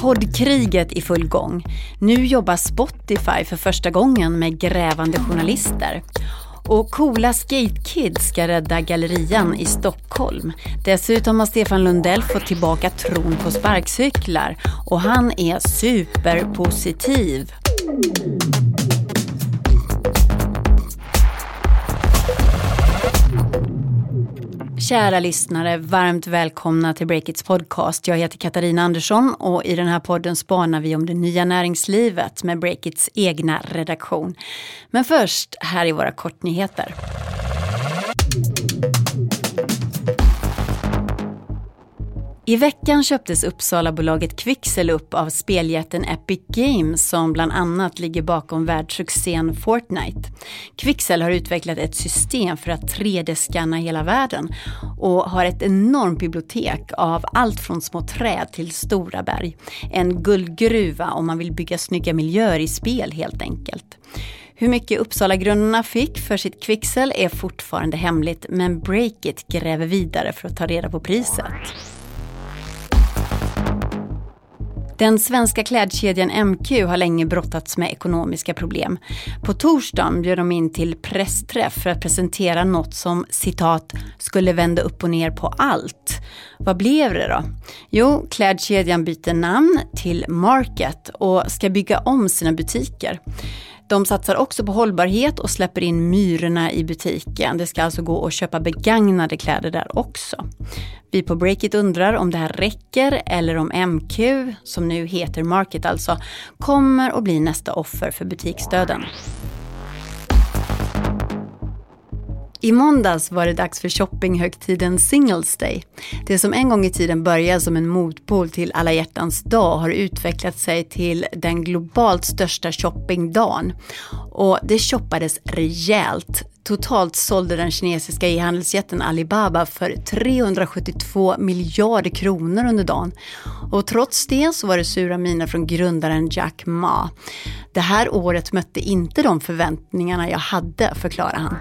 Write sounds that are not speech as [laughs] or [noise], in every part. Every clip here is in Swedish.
Poddkriget i full gång. Nu jobbar Spotify för första gången med grävande journalister. Och coola skatekids ska rädda gallerian i Stockholm. Dessutom har Stefan Lundell fått tillbaka tron på sparkcyklar och han är superpositiv. Kära lyssnare, varmt välkomna till Breakits podcast. Jag heter Katarina Andersson och i den här podden spanar vi om det nya näringslivet med Breakits egna redaktion. Men först, här är våra kortnyheter. I veckan köptes Uppsalabolaget Quixel upp av speljätten Epic Games som bland annat ligger bakom världssuccén Fortnite. Quixel har utvecklat ett system för att 3D-skanna hela världen och har ett enormt bibliotek av allt från små träd till stora berg. En guldgruva om man vill bygga snygga miljöer i spel helt enkelt. Hur mycket Uppsalagrundarna fick för sitt Quixel är fortfarande hemligt men Breakit gräver vidare för att ta reda på priset. Den svenska klädkedjan MQ har länge brottats med ekonomiska problem. På torsdagen bjöd de in till pressträff för att presentera något som citat skulle vända upp och ner på allt. Vad blev det då? Jo, klädkedjan byter namn till Market och ska bygga om sina butiker. De satsar också på hållbarhet och släpper in myrorna i butiken. Det ska alltså gå att köpa begagnade kläder där också. Vi på Breakit undrar om det här räcker eller om MQ, som nu heter Market alltså, kommer att bli nästa offer för butiksdöden. I måndags var det dags för shoppinghögtiden Singles Day. Det som en gång i tiden började som en motpol till alla hjärtans dag har utvecklat sig till den globalt största shoppingdagen. Och det shoppades rejält. Totalt sålde den kinesiska e-handelsjätten Alibaba för 372 miljarder kronor under dagen. Och trots det så var det sura miner från grundaren Jack Ma. Det här året mötte inte de förväntningarna jag hade, förklarar han.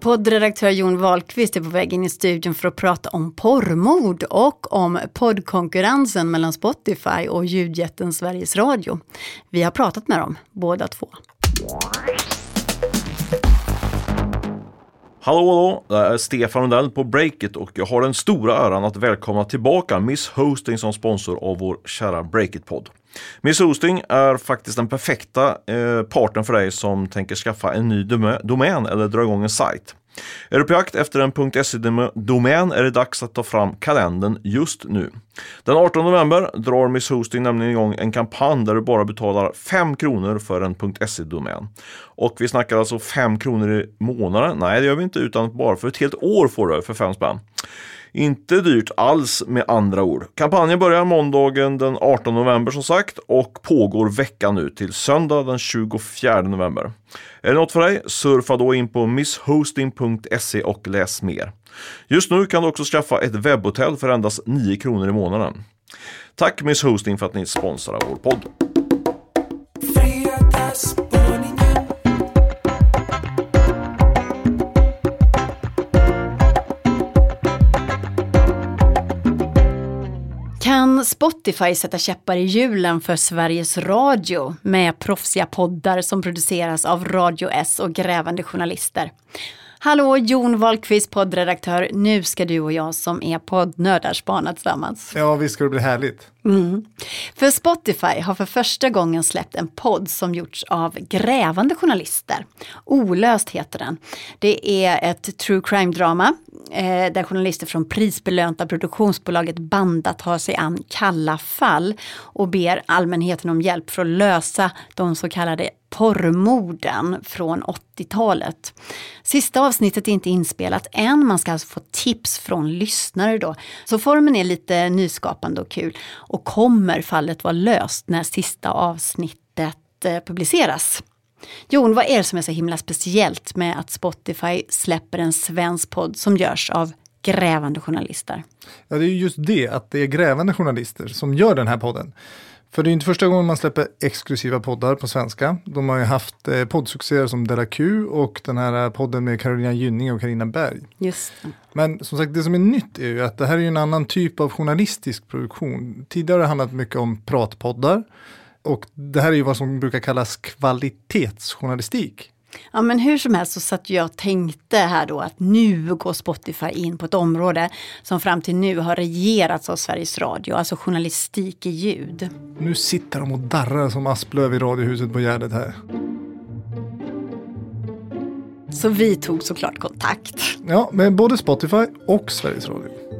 Poddredaktör Jon Wahlqvist är på väg in i studion för att prata om porrmord och om poddkonkurrensen mellan Spotify och ljudjätten Sveriges Radio. Vi har pratat med dem, båda två. Hallå, hallå! Det är Stefan Lundell på Breakit och jag har den stora äran att välkomna tillbaka Miss Hosting som sponsor av vår kära Breakit-podd. Miss Hosting är faktiskt den perfekta eh, partnern för dig som tänker skaffa en ny domän eller dra igång en sajt. Är du på jakt efter en .se-domän är det dags att ta fram kalendern just nu. Den 18 november drar Miss Hosting nämligen igång en kampanj där du bara betalar 5 kronor för en .se-domän. Och vi snackar alltså 5 kronor i månaden? Nej, det gör vi inte, utan bara för ett helt år får du för 5 spänn. Inte dyrt alls med andra ord. Kampanjen börjar måndagen den 18 november som sagt och pågår veckan ut till söndag den 24 november. Är det något för dig? Surfa då in på misshosting.se och läs mer. Just nu kan du också skaffa ett webbhotell för endast 9 kronor i månaden. Tack Miss Hosting för att ni sponsrar vår podd. Kan Spotify sätta käppar i hjulen för Sveriges Radio med proffsiga poddar som produceras av Radio S och grävande journalister? Hallå, Jon Wahlqvist, poddredaktör. Nu ska du och jag som är poddnördar spana tillsammans. Ja, visst ska det bli härligt. Mm. För Spotify har för första gången släppt en podd som gjorts av grävande journalister. Olöst heter den. Det är ett true crime-drama eh, där journalister från prisbelönta produktionsbolaget Banda tar sig an kalla fall och ber allmänheten om hjälp för att lösa de så kallade porrmorden från 80-talet. Sista avsnittet är inte inspelat än, man ska alltså få tips från lyssnare då. Så formen är lite nyskapande och kul. Och kommer fallet vara löst när sista avsnittet eh, publiceras? Jon, vad är det som är så himla speciellt med att Spotify släpper en svensk podd som görs av grävande journalister? Ja, det är just det, att det är grävande journalister som gör den här podden. För det är inte första gången man släpper exklusiva poddar på svenska. De har ju haft eh, poddsuccéer som Della Q och den här podden med Carolina Gynning och Carina Berg. Just det. Men som sagt, det som är nytt är ju att det här är en annan typ av journalistisk produktion. Tidigare har det handlat mycket om pratpoddar. Och det här är ju vad som brukar kallas kvalitetsjournalistik. Ja men hur som helst så satt jag och tänkte här då att nu går Spotify in på ett område som fram till nu har regerats av Sveriges Radio, alltså journalistik i ljud. Nu sitter de och darrar som asplöv i radiohuset på Gärdet här. Så vi tog såklart kontakt. Ja, med både Spotify och Sveriges Radio.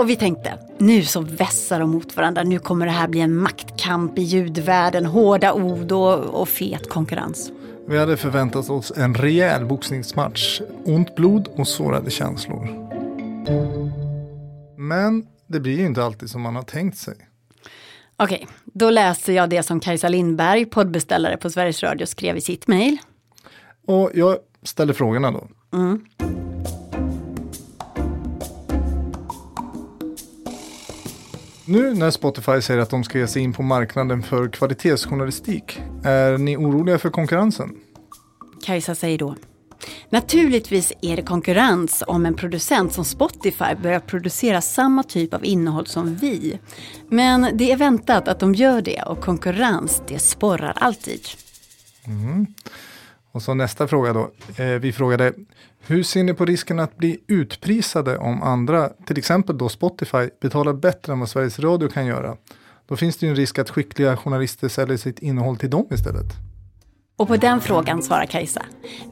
Och vi tänkte, nu så vässar de mot varandra, nu kommer det här bli en maktkamp i ljudvärlden, hårda ord och, och fet konkurrens. Vi hade förväntat oss en rejäl boxningsmatch, ont blod och sårade känslor. Men det blir ju inte alltid som man har tänkt sig. Okej, då läser jag det som Kajsa Lindberg, poddbeställare på Sveriges Radio, skrev i sitt mejl. Och jag ställer frågorna då. Mm. Nu när Spotify säger att de ska ge sig in på marknaden för kvalitetsjournalistik, är ni oroliga för konkurrensen? Kajsa säger då. Naturligtvis är det konkurrens om en producent som Spotify börjar producera samma typ av innehåll som vi. Men det är väntat att de gör det och konkurrens, det sporrar alltid. Mm. Och så nästa fråga då. Eh, vi frågade, hur ser ni på risken att bli utprisade om andra, till exempel då Spotify, betalar bättre än vad Sveriges Radio kan göra? Då finns det ju en risk att skickliga journalister säljer sitt innehåll till dem istället. Och på den frågan svarar Kajsa.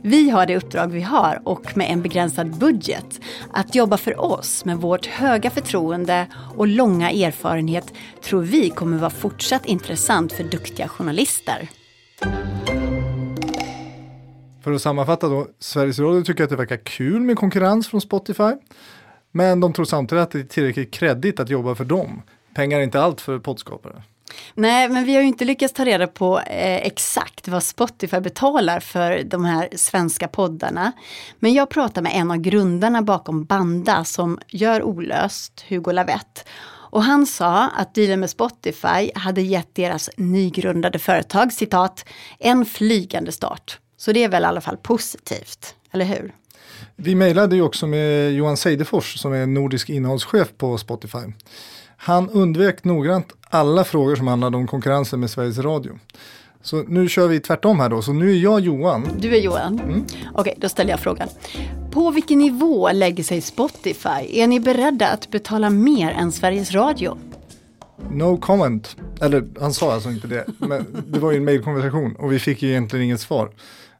Vi har det uppdrag vi har och med en begränsad budget. Att jobba för oss med vårt höga förtroende och långa erfarenhet tror vi kommer vara fortsatt intressant för duktiga journalister. För att sammanfatta då, Sveriges Radio tycker att det verkar kul med konkurrens från Spotify. Men de tror samtidigt att det är tillräckligt kreddigt att jobba för dem. Pengar är inte allt för poddskapare. Nej, men vi har ju inte lyckats ta reda på eh, exakt vad Spotify betalar för de här svenska poddarna. Men jag pratade med en av grundarna bakom Banda som gör Olöst, Hugo Lavett. Och han sa att dealen med Spotify hade gett deras nygrundade företag, citat, en flygande start. Så det är väl i alla fall positivt, eller hur? Vi mejlade ju också med Johan Seidefors som är nordisk innehållschef på Spotify. Han undvek noggrant alla frågor som handlade om konkurrensen med Sveriges Radio. Så nu kör vi tvärtom här då, så nu är jag Johan. Du är Johan? Mm. Okej, då ställer jag frågan. På vilken nivå lägger sig Spotify? Är ni beredda att betala mer än Sveriges Radio? No comment. Eller han sa alltså inte det, men det var ju en mejlkonversation och vi fick ju egentligen inget svar.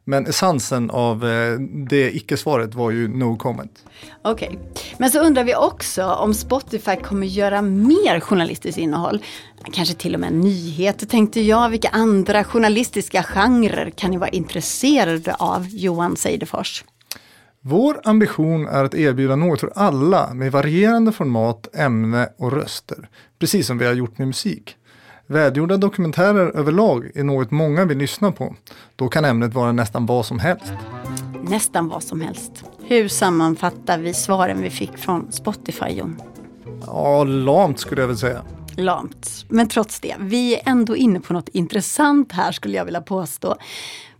Men essensen av eh, det icke-svaret var ju no comment. Okej, okay. men så undrar vi också om Spotify kommer göra mer journalistiskt innehåll. Kanske till och med nyheter tänkte jag. Vilka andra journalistiska genrer kan ni vara intresserade av, Johan Seidefors? Vår ambition är att erbjuda något för alla med varierande format, ämne och röster. Precis som vi har gjort med musik. Välgjorda dokumentärer överlag är något många vill lyssna på. Då kan ämnet vara nästan vad som helst. Nästan vad som helst. Hur sammanfattar vi svaren vi fick från Spotify, Jon? Ja, lamt skulle jag väl säga. Lamt. Men trots det, vi är ändå inne på något intressant här skulle jag vilja påstå.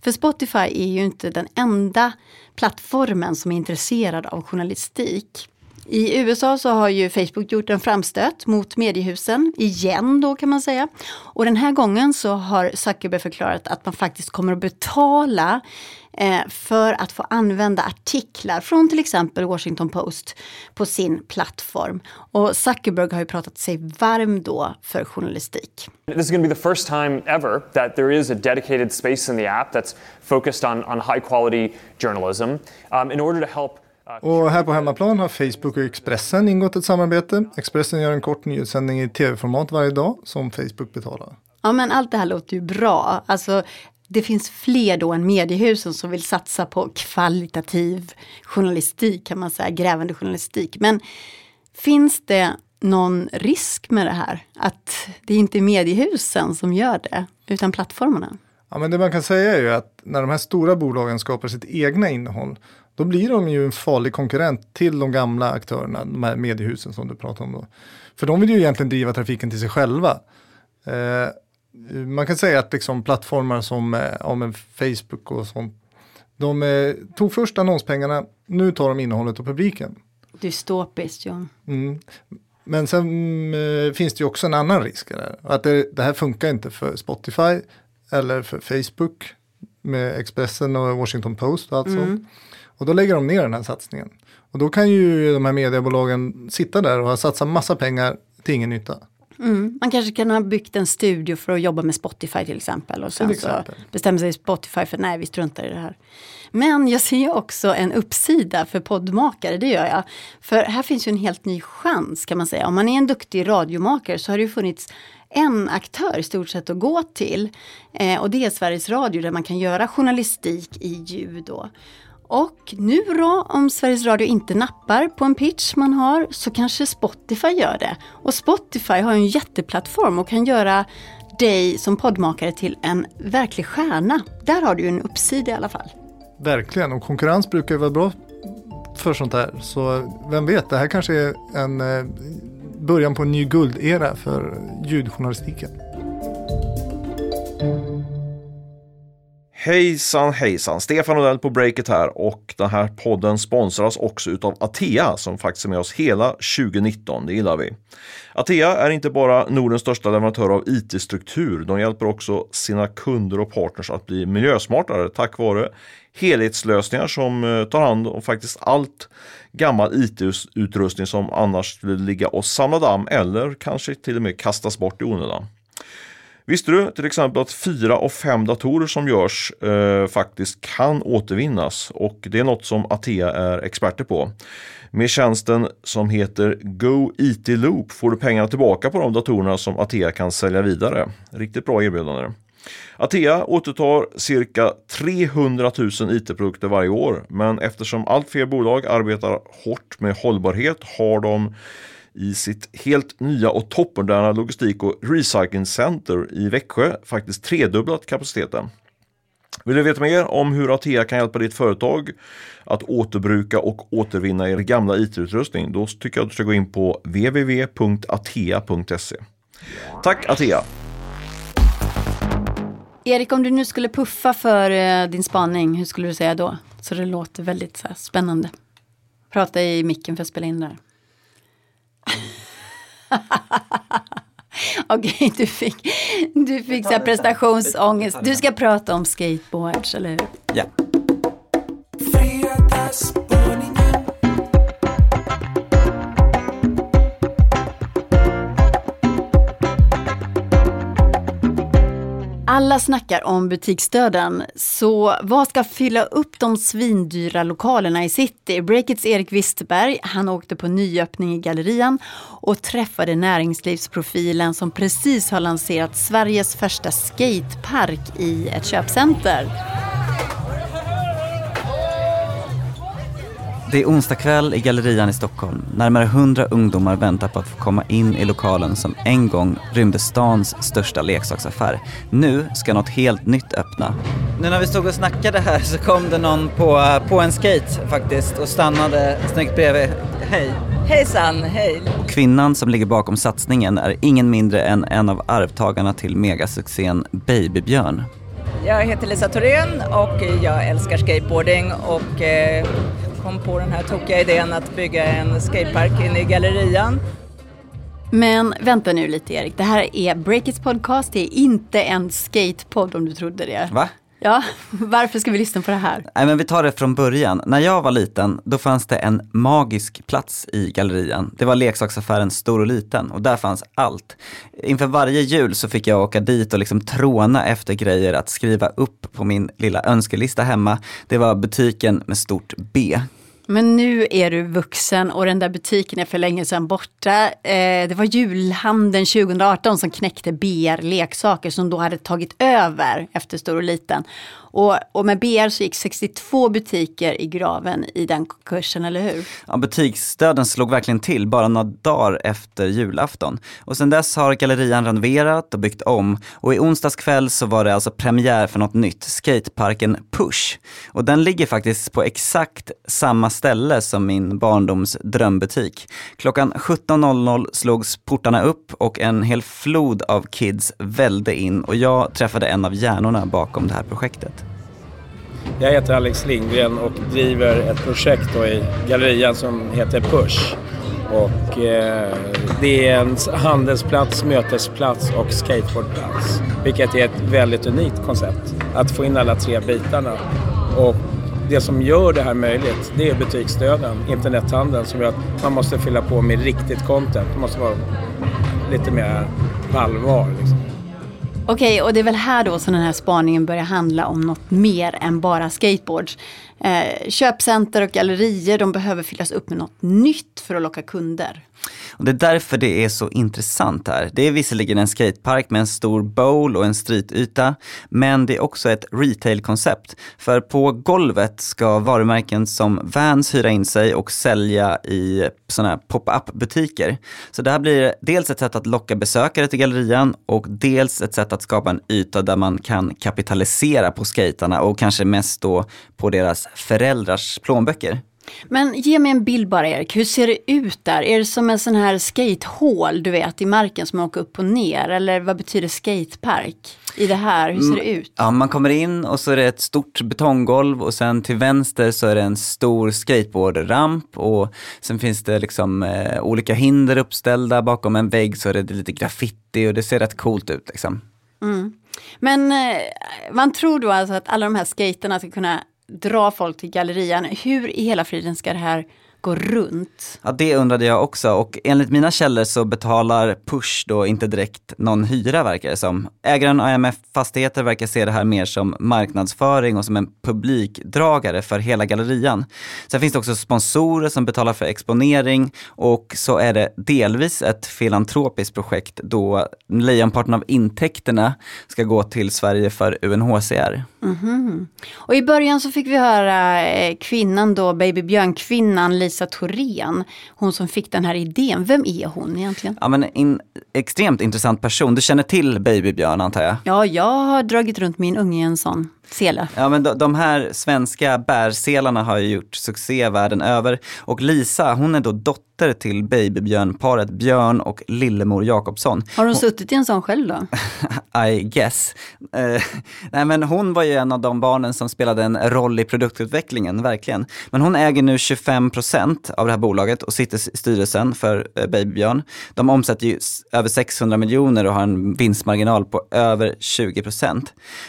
För Spotify är ju inte den enda plattformen som är intresserad av journalistik. I USA så har ju Facebook gjort en framstöt mot mediehusen, igen då kan man säga. Och den här gången så har Zuckerberg förklarat att man faktiskt kommer att betala eh, för att få använda artiklar från till exempel Washington Post på sin plattform. Och Zuckerberg har ju pratat sig varm då för journalistik. This is going to be the first time ever that there is a dedicated space in the app that's focused on, on high quality journalism um, in order to help och här på hemmaplan har Facebook och Expressen ingått ett samarbete. Expressen gör en kort nyhetssändning i tv-format varje dag som Facebook betalar. Ja men allt det här låter ju bra. Alltså, det finns fler då än mediehusen som vill satsa på kvalitativ journalistik kan man säga, grävande journalistik. Men finns det någon risk med det här? Att det inte är mediehusen som gör det, utan plattformarna? Ja, men det man kan säga är ju att när de här stora bolagen skapar sitt egna innehåll då blir de ju en farlig konkurrent till de gamla aktörerna, de här mediehusen som du pratar om då. För de vill ju egentligen driva trafiken till sig själva. Eh, man kan säga att liksom plattformar som eh, ja, Facebook och sånt, de eh, tog först annonspengarna, nu tar de innehållet och publiken. Dystopiskt John. Mm. Men sen mm, finns det ju också en annan risk. Där. Att det, det, här funkar inte för Spotify eller för Facebook med Expressen och Washington Post alltså. Mm. Och då lägger de ner den här satsningen. Och då kan ju de här mediebolagen sitta där och ha satsat massa pengar till ingen nytta. Mm. Man kanske kan ha byggt en studio för att jobba med Spotify till exempel. Och sen exempel. så bestämmer sig Spotify för nej vi struntar i det här. Men jag ser också en uppsida för poddmakare, det gör jag. För här finns ju en helt ny chans kan man säga. Om man är en duktig radiomakare så har det ju funnits en aktör i stort sett att gå till. Eh, och det är Sveriges Radio där man kan göra journalistik i ljud. Då. Och nu då, om Sveriges Radio inte nappar på en pitch man har, så kanske Spotify gör det. Och Spotify har en jätteplattform och kan göra dig som poddmakare till en verklig stjärna. Där har du en uppsida i alla fall. Verkligen, och konkurrens brukar ju vara bra för sånt här. Så vem vet, det här kanske är en eh, början på en ny guldera för ljudjournalistiken. Hejsan hejsan! Stefan Odell på Breakit här och den här podden sponsras också utav Atea som faktiskt är med oss hela 2019. Det gillar vi. Atea är inte bara Nordens största leverantör av IT-struktur. De hjälper också sina kunder och partners att bli miljösmartare tack vare helhetslösningar som eh, tar hand om faktiskt allt gammal IT-utrustning som annars skulle ligga och samla damm eller kanske till och med kastas bort i onödan. Visste du till exempel att fyra av fem datorer som görs eh, faktiskt kan återvinnas och det är något som Atea är experter på. Med tjänsten som heter Go IT Loop får du pengarna tillbaka på de datorerna som Atea kan sälja vidare. Riktigt bra erbjudande. Atea återtar cirka 300 000 IT-produkter varje år men eftersom allt fler bolag arbetar hårt med hållbarhet har de i sitt helt nya och toppmoderna logistik och recycling center i Växjö faktiskt tredubblat kapaciteten. Vill du veta mer om hur Atea kan hjälpa ditt företag att återbruka och återvinna er gamla IT-utrustning? Då tycker jag att du ska gå in på www.atea.se. Tack Atea! Erik, om du nu skulle puffa för eh, din spaning, hur skulle du säga då? Så det låter väldigt så spännande. Prata i micken för att spela in det här. [laughs] Okej, okay, du fick, du fick så prestationsångest. Du ska prata om skateboards, eller hur? Ja. Alla snackar om butiksdöden, så vad ska fylla upp de svindyra lokalerna i city? Breakits Erik Wisterberg, han åkte på nyöppning i Gallerian och träffade näringslivsprofilen som precis har lanserat Sveriges första skatepark i ett köpcenter. Det är onsdag kväll i Gallerian i Stockholm. Närmare hundra ungdomar väntar på att få komma in i lokalen som en gång rymde stans största leksaksaffär. Nu ska något helt nytt öppna. Nu när vi stod och snackade här så kom det någon på, på en skate faktiskt och stannade snyggt bredvid. Hej! Hejsan, hej! Kvinnan som ligger bakom satsningen är ingen mindre än en av arvtagarna till megasuccén Babybjörn. Jag heter Lisa Thorén och jag älskar skateboarding och eh, kom på den här tokiga idén att bygga en skatepark inne i gallerian. Men vänta nu lite Erik, det här är Breakits podcast, det är inte en skatepodd om du trodde det. Va? Ja, [laughs] varför ska vi lyssna på det här? Nej, men vi tar det från början. När jag var liten, då fanns det en magisk plats i gallerian. Det var leksaksaffären Stor och Liten och där fanns allt. Inför varje jul så fick jag åka dit och liksom tråna efter grejer att skriva upp på min lilla önskelista hemma. Det var butiken med stort B. Men nu är du vuxen och den där butiken är för länge sedan borta. Eh, det var julhandeln 2018 som knäckte BR Leksaker som då hade tagit över efter Stor och Liten. Och, och med BR så gick 62 butiker i graven i den konkursen, eller hur? Ja, butiksdöden slog verkligen till bara några dagar efter julafton. Och sen dess har gallerian renoverat och byggt om. Och i onsdags kväll så var det alltså premiär för något nytt, skateparken Push. Och den ligger faktiskt på exakt samma ställe som min barndoms drömbutik. Klockan 17.00 slogs portarna upp och en hel flod av kids välde in och jag träffade en av hjärnorna bakom det här projektet. Jag heter Alex Lindgren och driver ett projekt då i gallerian som heter Push. Och eh, det är en handelsplats, mötesplats och skateboardplats. Vilket är ett väldigt unikt koncept. Att få in alla tre bitarna. Och det som gör det här möjligt, det är butiksdöden, internethandeln som gör att man måste fylla på med riktigt content. Det måste vara lite mer på allvar. Liksom. Okej, och det är väl här då som den här spaningen börjar handla om något mer än bara skateboards. Eh, köpcenter och gallerier, de behöver fyllas upp med något nytt för att locka kunder. Och det är därför det är så intressant här. Det är visserligen en skatepark med en stor bowl och en streetyta, men det är också ett retailkoncept. För på golvet ska varumärken som Vans hyra in sig och sälja i sådana här pop-up butiker. Så det här blir dels ett sätt att locka besökare till gallerian och dels ett sätt att skapa en yta där man kan kapitalisera på skaterna och kanske mest då på deras föräldrars plånböcker. Men ge mig en bild bara Erik, hur ser det ut där? Är det som en sån här skatehål du vet i marken som man åker upp och ner? Eller vad betyder skatepark i det här? Hur ser det ut? Ja, man kommer in och så är det ett stort betonggolv och sen till vänster så är det en stor skateboardramp och sen finns det liksom eh, olika hinder uppställda. Bakom en vägg så är det lite graffiti och det ser rätt coolt ut liksom. Mm. Men eh, man tror då alltså att alla de här skaterna ska kunna dra folk till gallerian. Hur i hela friden ska det här gå runt? Ja, det undrade jag också och enligt mina källor så betalar Push då inte direkt någon hyra verkar det som. Ägaren AMF Fastigheter verkar se det här mer som marknadsföring och som en publikdragare för hela gallerian. Sen finns det också sponsorer som betalar för exponering och så är det delvis ett filantropiskt projekt då lejonparten av intäkterna ska gå till Sverige för UNHCR. Mm -hmm. Och i början så fick vi höra eh, kvinnan då, Baby Björn-kvinnan Lisa Thorén. Hon som fick den här idén. Vem är hon egentligen? Ja men en extremt intressant person. Du känner till Baby Björn antar jag? Ja, jag har dragit runt min unge i en sån sele. Ja men de, de här svenska bärselarna har ju gjort succé världen över. Och Lisa, hon är då dotter till babybjörnparet Björn och Lillemor Jakobsson. Har hon, hon suttit i en sån själv då? [laughs] I guess. Uh, nej men hon var ju en av de barnen som spelade en roll i produktutvecklingen, verkligen. Men hon äger nu 25% av det här bolaget och sitter i styrelsen för uh, Babybjörn. De omsätter ju över 600 miljoner och har en vinstmarginal på över 20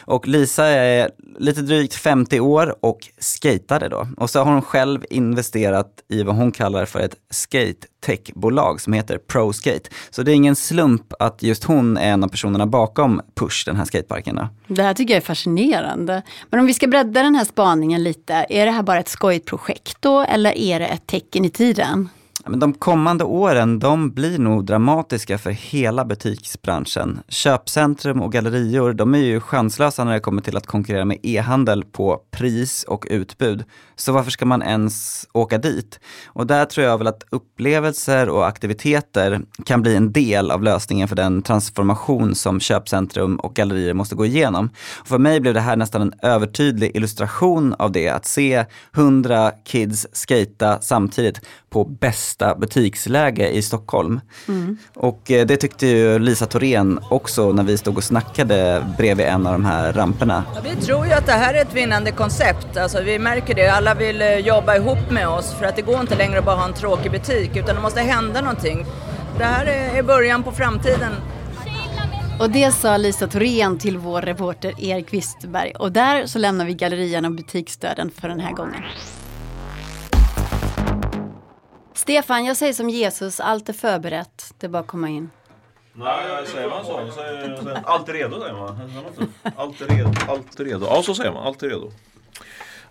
Och Lisa är lite drygt 50 år och skatade då. Och så har hon själv investerat i vad hon kallar för ett skate techbolag som heter ProSkate. Så det är ingen slump att just hon är en av personerna bakom Push, den här skateparken. Då. Det här tycker jag är fascinerande. Men om vi ska bredda den här spaningen lite, är det här bara ett skojigt projekt då eller är det ett tecken i tiden? Men de kommande åren, de blir nog dramatiska för hela butiksbranschen. Köpcentrum och gallerior, de är ju chanslösa när det kommer till att konkurrera med e-handel på pris och utbud. Så varför ska man ens åka dit? Och där tror jag väl att upplevelser och aktiviteter kan bli en del av lösningen för den transformation som köpcentrum och gallerier måste gå igenom. Och för mig blev det här nästan en övertydlig illustration av det, att se hundra kids skata samtidigt på bästa butiksläge i Stockholm. Mm. Och eh, det tyckte ju Lisa Thorén också när vi stod och snackade bredvid en av de här ramperna. Ja, vi tror ju att det här är ett vinnande koncept. Alltså, vi märker det, alla vill eh, jobba ihop med oss för att det går inte längre att bara ha en tråkig butik utan det måste hända någonting. Det här är början på framtiden. Och det sa Lisa Thorén till vår reporter Erik Wistberg. Och där så lämnar vi gallerian och butiksstöden för den här gången. Stefan, jag säger som Jesus, allt är förberett. Det är bara att komma in. Nej, säger man så? Säger, allt är redo säger man. Allt är redo. Allt är redo. Ja, så säger man. Allt är redo.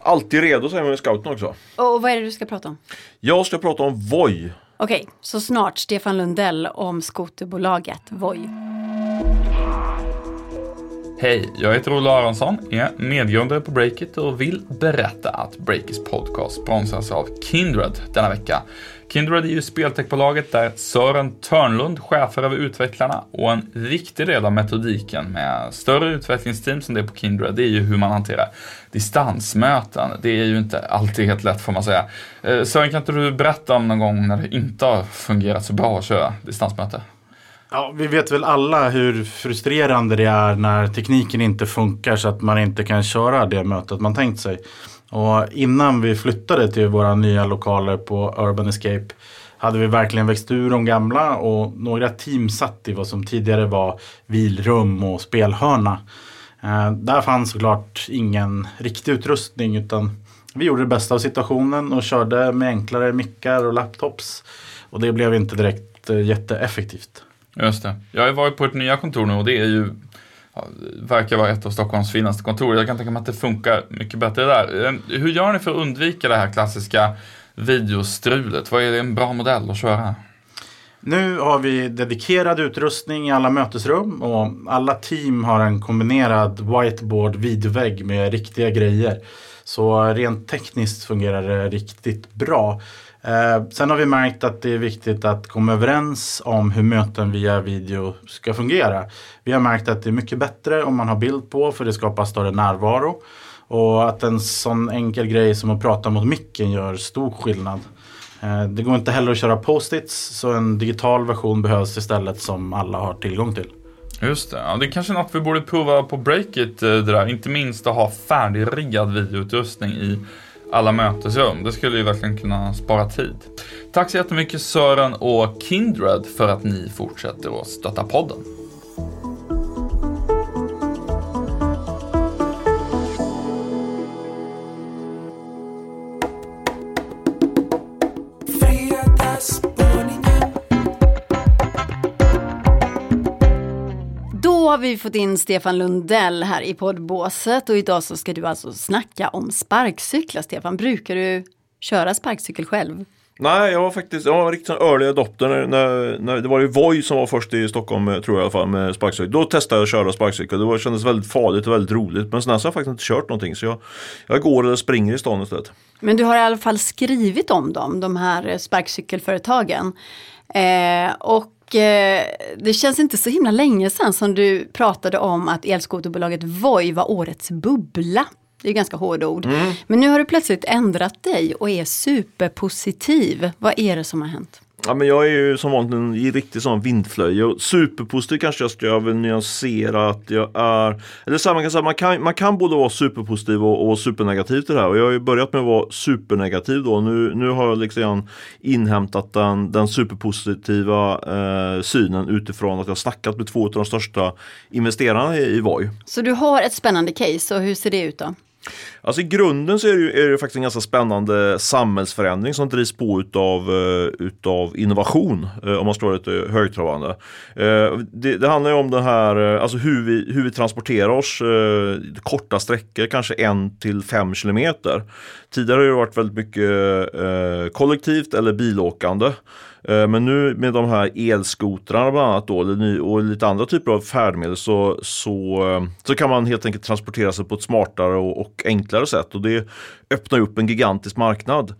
Alltid redo säger man i scouten också. Och vad är det du ska prata om? Jag ska prata om Voi. Okej, så snart Stefan Lundell om skoterbolaget Voi. Hej, jag heter Olle Aronsson, är medgrundare på Breakit och vill berätta att Breakits podcast sponsras av Kindred denna vecka. Kindred är ju speltechbolaget där Sören Törnlund chefar över utvecklarna och en viktig del av metodiken med större utvecklingsteam som det är på Kindred, det är ju hur man hanterar distansmöten. Det är ju inte alltid helt lätt får man säga. Eh, Sören, kan inte du berätta om någon gång när det inte har fungerat så bra att köra distansmöte? Ja, vi vet väl alla hur frustrerande det är när tekniken inte funkar så att man inte kan köra det mötet man tänkt sig. Och innan vi flyttade till våra nya lokaler på Urban Escape hade vi verkligen växt ur de gamla och några team satt i vad som tidigare var vilrum och spelhörna. Eh, där fanns såklart ingen riktig utrustning utan vi gjorde det bästa av situationen och körde med enklare mickar och laptops. Och det blev inte direkt eh, jätteeffektivt. Just det. Jag har varit på ett nya kontor nu och det är ju ja, verkar vara ett av Stockholms finaste kontor. Jag kan tänka mig att det funkar mycket bättre där. Ehm, hur gör ni för att undvika det här klassiska videostrulet? Vad är det en bra modell att köra? Nu har vi dedikerad utrustning i alla mötesrum och alla team har en kombinerad whiteboard videovägg med riktiga grejer. Så rent tekniskt fungerar det riktigt bra. Eh, sen har vi märkt att det är viktigt att komma överens om hur möten via video ska fungera. Vi har märkt att det är mycket bättre om man har bild på för det skapar större närvaro. Och att en sån enkel grej som att prata mot micken gör stor skillnad. Eh, det går inte heller att köra post-its så en digital version behövs istället som alla har tillgång till. Just det, ja, det är kanske något vi borde prova på Breakit eh, det där. Inte minst att ha färdigriggad videoutrustning i alla mötesrum. Det skulle ju verkligen kunna spara tid. Tack så jättemycket Sören och Kindred för att ni fortsätter att stötta podden. Vi fått in Stefan Lundell här i poddbåset och idag så ska du alltså snacka om sparkcyklar. Stefan, brukar du köra sparkcykel själv? Nej, jag var faktiskt jag var riktigt sån early adopter när, när, när, det var ju Voi som var först i Stockholm tror jag i alla fall med sparkcykel. Då testade jag att köra sparkcykel. Det var, kändes väldigt farligt och väldigt roligt. Men sen har jag faktiskt inte kört någonting så jag, jag går eller springer i stan istället. Men du har i alla fall skrivit om dem, de här sparkcykelföretagen. Eh, och eh, det känns inte så himla länge sedan som du pratade om att elskoterbolaget Voi var årets bubbla. Det är ganska hårda ord. Mm. Men nu har du plötsligt ändrat dig och är superpositiv. Vad är det som har hänt? Ja, men jag är ju som vanligt en riktig sån vindflöje. Superpositiv kanske jag ska jag vill nyansera att jag är. Eller så här, man kan säga man kan, man kan både vara superpositiv och, och supernegativ till det här. Och jag har ju börjat med att vara supernegativ då. Nu, nu har jag liksom inhämtat den, den superpositiva eh, synen utifrån att jag snackat med två av de största investerarna i, i Voi. Så du har ett spännande case och hur ser det ut då? Alltså i grunden så är det, ju, är det faktiskt en ganska spännande samhällsförändring som drivs på utav, eh, utav innovation, eh, om man ska vara lite högtravande. Eh, det, det handlar ju om det här, alltså hur vi, hur vi transporterar oss korta sträckor, kanske en till fem kilometer. Tidigare har det varit väldigt mycket kollektivt eller bilåkande. Eh, men nu med de här elskotrarna bland annat då, och lite andra typer av färdmedel så, så, eh, så kan man helt enkelt transportera sig på ett smartare och, och enklare sätt och det öppnar upp en gigantisk marknad.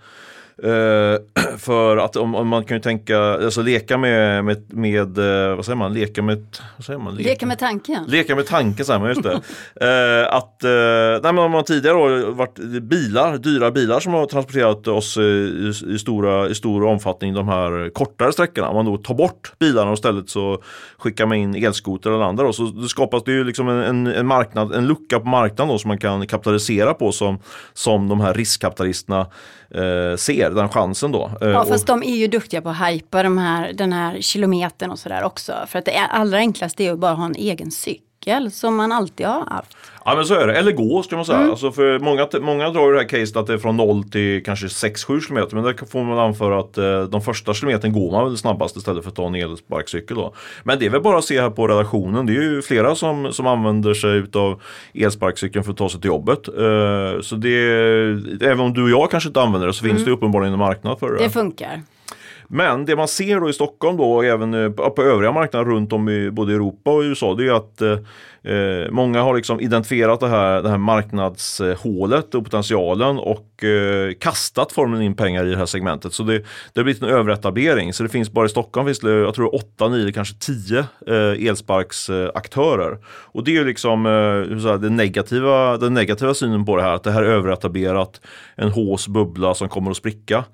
Uh, [clears throat] för att om, om, man kan ju tänka, alltså leka med, med, med uh, vad säger man, leka med, vad säger man? Leka, leka med tanken. Leka med tanken, säger man, just det. uh, [laughs] att, nej, men om man tidigare har varit bilar, dyra bilar som har transporterat oss i, i, stora, i stor omfattning de här kortare sträckorna. Om man då tar bort bilarna och istället så skickar man in elskoter eller andra då, så det skapas det ju liksom en, en, en, marknad, en lucka på marknaden då som man kan kapitalisera på som, som de här riskkapitalisterna ser den chansen då. Ja fast de är ju duktiga på att hypa de här, den här kilometern och sådär också. För att det allra enklaste är att bara ha en egen cykel. Cykel som man alltid har haft. Ja men så är det, eller gå ska man säga. Mm. Alltså för många, många drar ju det här caset att det är från 0 till kanske 6-7 km. Men där får man anföra att eh, de första kilometern går man väl snabbast istället för att ta en elsparkcykel. Då. Men det är väl bara att se här på redaktionen. Det är ju flera som, som använder sig utav elsparkcykeln för att ta sig till jobbet. Eh, så det, även om du och jag kanske inte använder det så finns det uppenbarligen en marknad för det. Det funkar. Men det man ser då i Stockholm då och även eh, på övriga marknader runt om i både Europa och USA det är att eh, eh, många har liksom identifierat det här, det här marknadshålet och potentialen och eh, kastat formen in pengar i det här segmentet. Så det, det har blivit en överetablering. Så det finns bara i Stockholm finns det, jag tror 8, 9, kanske 10 eh, elsparksaktörer. Och det är ju liksom eh, hur jag, den, negativa, den negativa synen på det här, att det här är överetablerat, en hås bubbla som kommer att spricka.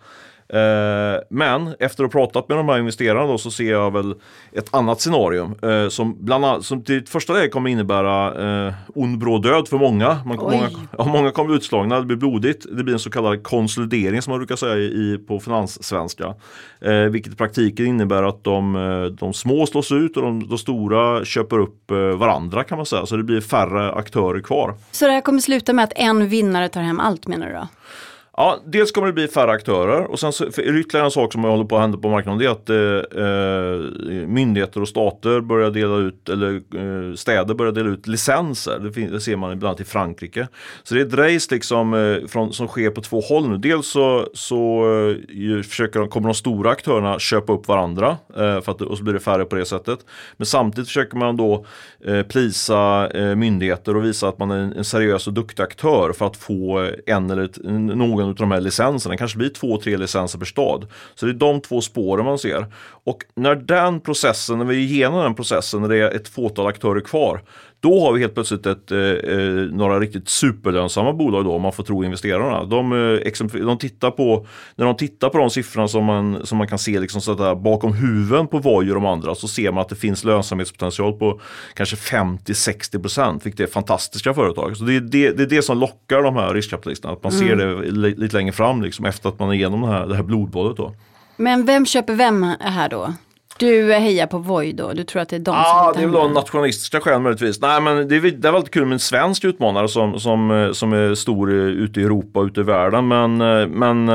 Eh, Men efter att ha pratat med de här investerarna då, så ser jag väl ett annat scenario eh, som bland annat, som till första läget kommer innebära eh, ond bråd död för många. Man, många, [laughs] ja, många kommer bli utslagna, det blir blodigt. Det blir en så kallad konsolidering som man brukar säga i, på finanssvenska. Eh, vilket i praktiken innebär att de, de små slås ut och de, de stora köper upp varandra kan man säga. Så det blir färre aktörer kvar. Så det här kommer sluta med att en vinnare tar hem allt menar du då? Ja, dels kommer det bli färre aktörer och sen så, för ytterligare en sak som håller på att hända på marknaden det är att eh, eh, myndigheter och stater börjar dela ut, eller eh, städer börjar dela ut licenser. Det, fin- det ser man ibland i Frankrike. Så det är ett race liksom, eh, från, som sker på två håll nu. Dels så, så eh, försöker de, kommer de stora aktörerna köpa upp varandra eh, för att, och så blir det färre på det sättet. Men samtidigt försöker man då eh, plisa eh, myndigheter och visa att man är en, en seriös och duktig aktör för att få eh, en eller ett, någon av de här licenserna. Det kanske blir två, tre licenser per stad. Så det är de två spåren man ser. Och när den processen, när vi är igenom den processen, när det är ett fåtal aktörer kvar, då har vi helt plötsligt ett, eh, eh, några riktigt superlönsamma bolag då, om man får tro investerarna. De, eh, de tittar på, när de tittar på de siffrorna som man, som man kan se liksom så att där, bakom huven på Voi och de andra så ser man att det finns lönsamhetspotential på kanske 50-60% vilket är fantastiska företag. Så det är det, det är det som lockar de här riskkapitalisterna, att man ser det li, lite längre fram liksom, efter att man är igenom det här, det här blodbadet. Då. Men vem köper vem här då? Du hejar på Voi då? Du tror att det är de som Ja, det är väl av nationalistiska skäl möjligtvis. Nej, men det är, det är väl kul med en svensk utmanare som, som, eh, som är stor eh, ute i Europa och ute i världen. Men, eh, men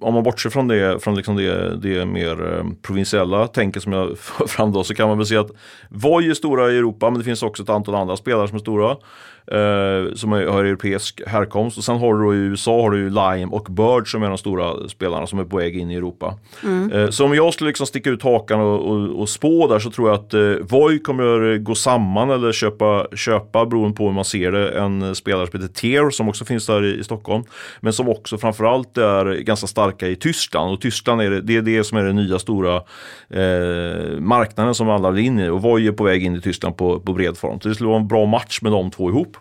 om man bortser från det, från liksom det, det mer provinsiella tänket som jag [laughs] för fram då, så kan man väl se att Voi är stora i Europa, men det finns också ett antal andra spelare som är stora. Eh, som har europeisk härkomst. Och sen har du i USA har du Lime och Bird som är de stora spelarna som är på väg in i Europa. Eh, så om jag skulle liksom sticka ut hakan och, och, och spå där så tror jag att eh, Voi kommer gå samman eller köpa, köpa beroende på hur man ser det, en spelare som heter Tier som också finns där i, i Stockholm. Men som också framförallt är ganska starka i Tyskland och Tyskland är det, det är det som är den nya stora eh, marknaden som alla vill in i och Voi är på väg in i Tyskland på, på bred front. Så det skulle vara en bra match med de två ihop.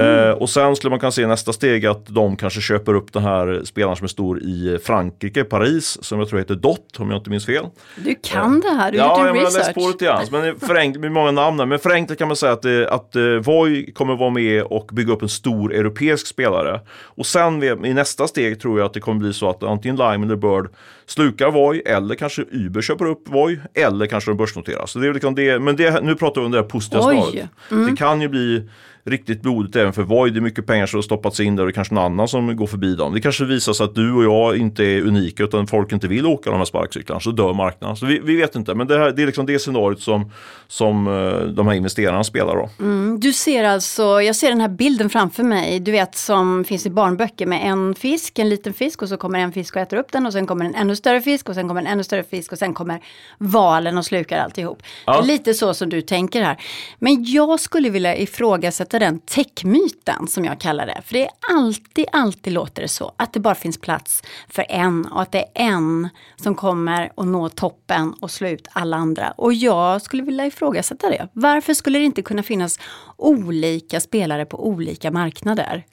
Eh, och sen skulle man kunna se nästa steg att de kanske köper upp den här spelaren som är stor i Frankrike, Paris, som jag tror heter Dott om jag inte minns fel. Du kan det här, du har Ja, gjort jag din har läst på research. lite grann. Men förenklat med många namn där. Men förenklat kan man säga att, eh, att eh, Voi kommer vara med och bygga upp en stor europeisk spelare. Och sen i nästa steg tror jag att det kommer bli så att antingen Lime eller Bird slukar Voi eller kanske Uber köper upp Voi eller kanske de börsnoteras. Så det är liksom det, men det, nu pratar vi om det här positiva scenariot. Det kan ju bli riktigt blodigt även för Voi. Det är mycket pengar som har stoppats in där och kanske någon annan som går förbi dem. Det kanske visar sig att du och jag inte är unika utan folk inte vill åka de här sparkcyklarna så dör marknaden. Så vi, vi vet inte men det, här, det är liksom det scenariot som, som eh, de här investerarna spelar då. Mm, Du ser alltså, jag ser den här bilden framför mig, du vet som finns i barnböcker med en fisk, en liten fisk och så kommer en fisk och äter upp den och sen kommer en ännu större fisk och sen kommer en ännu större fisk och sen kommer valen och slukar alltihop. Ja. Det är lite så som du tänker här. Men jag skulle vilja ifrågasätta den techmyten som jag kallar det. För det är alltid, alltid låter det så. Att det bara finns plats för en och att det är en som kommer att nå toppen och slå ut alla andra. Och jag skulle vilja ifrågasätta det. Varför skulle det inte kunna finnas olika spelare på olika marknader?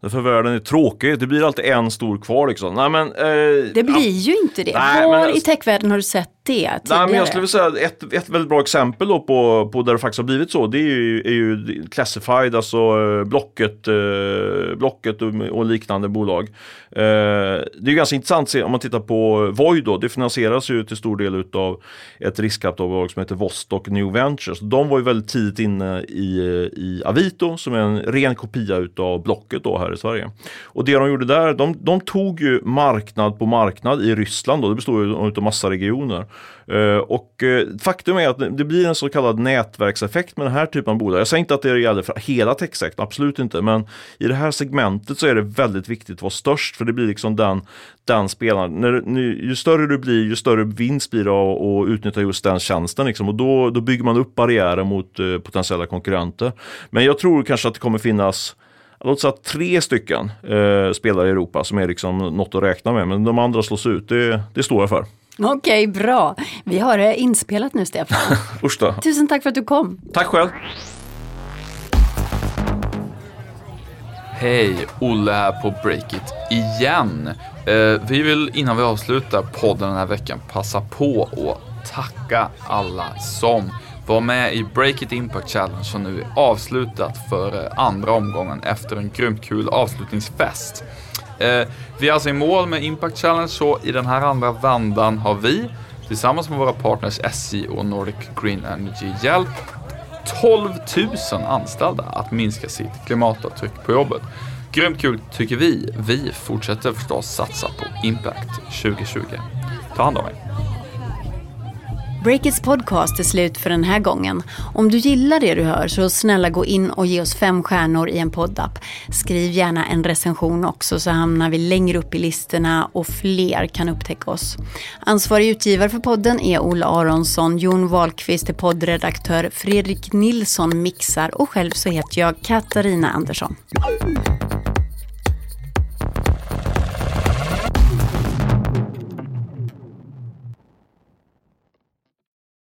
Därför världen är tråkig. Det blir alltid en stor kvar liksom. Nej, men, eh, Det blir ju inte det. Nej, Var men- i techvärlden har du sett tidigare? Nej, men jag skulle vilja säga ett, ett väldigt bra exempel då på, på där det faktiskt har blivit så. Det är ju, är ju Classified, alltså eh, Blocket, eh, Blocket och, och liknande bolag. Eh, det är ju ganska intressant om man tittar på Void då. Det finansieras ju till stor del utav ett riskkapitalbolag som heter Vostok New Ventures. De var ju väldigt tidigt inne i, i Avito som är en ren kopia utav Blocket då här i Sverige. Och det de gjorde där, de, de tog ju marknad på marknad i Ryssland då. Det består ju av massa regioner. Eh, och eh, faktum är att det blir en så kallad nätverkseffekt med den här typen av bolag. Jag säger inte att det gäller för hela techsektorn, absolut inte. Men i det här segmentet så är det väldigt viktigt att vara störst för det blir liksom den, den spelaren. När, ju större du blir, ju större vinst blir det att utnyttja just den tjänsten. Liksom. Och då, då bygger man upp barriärer mot uh, potentiella konkurrenter. Men jag tror kanske att det kommer finnas Låt säga tre stycken eh, spelare i Europa som är liksom något att räkna med, men de andra slås ut, det, det står jag för. Okej, bra. Vi har det inspelat nu, Stefan. [laughs] Usch då. Tusen tack för att du kom. Tack själv. Hej, Olle här på Breakit igen. Eh, vi vill innan vi avslutar podden den här veckan passa på att tacka alla som var med i Break It Impact Challenge som nu är avslutat för andra omgången efter en grymt kul avslutningsfest. Eh, vi är alltså i mål med Impact Challenge så i den här andra vändan har vi tillsammans med våra partners SJ och Nordic Green Energy hjälpt 12 000 anställda att minska sitt klimatavtryck på jobbet. Grymt kul tycker vi. Vi fortsätter förstås satsa på Impact 2020. Ta hand om er. Breakits podcast är slut för den här gången. Om du gillar det du hör så snälla gå in och ge oss fem stjärnor i en poddapp. Skriv gärna en recension också så hamnar vi längre upp i listorna och fler kan upptäcka oss. Ansvarig utgivare för podden är Ola Aronsson, Jon Wahlqvist är poddredaktör, Fredrik Nilsson mixar och själv så heter jag Katarina Andersson.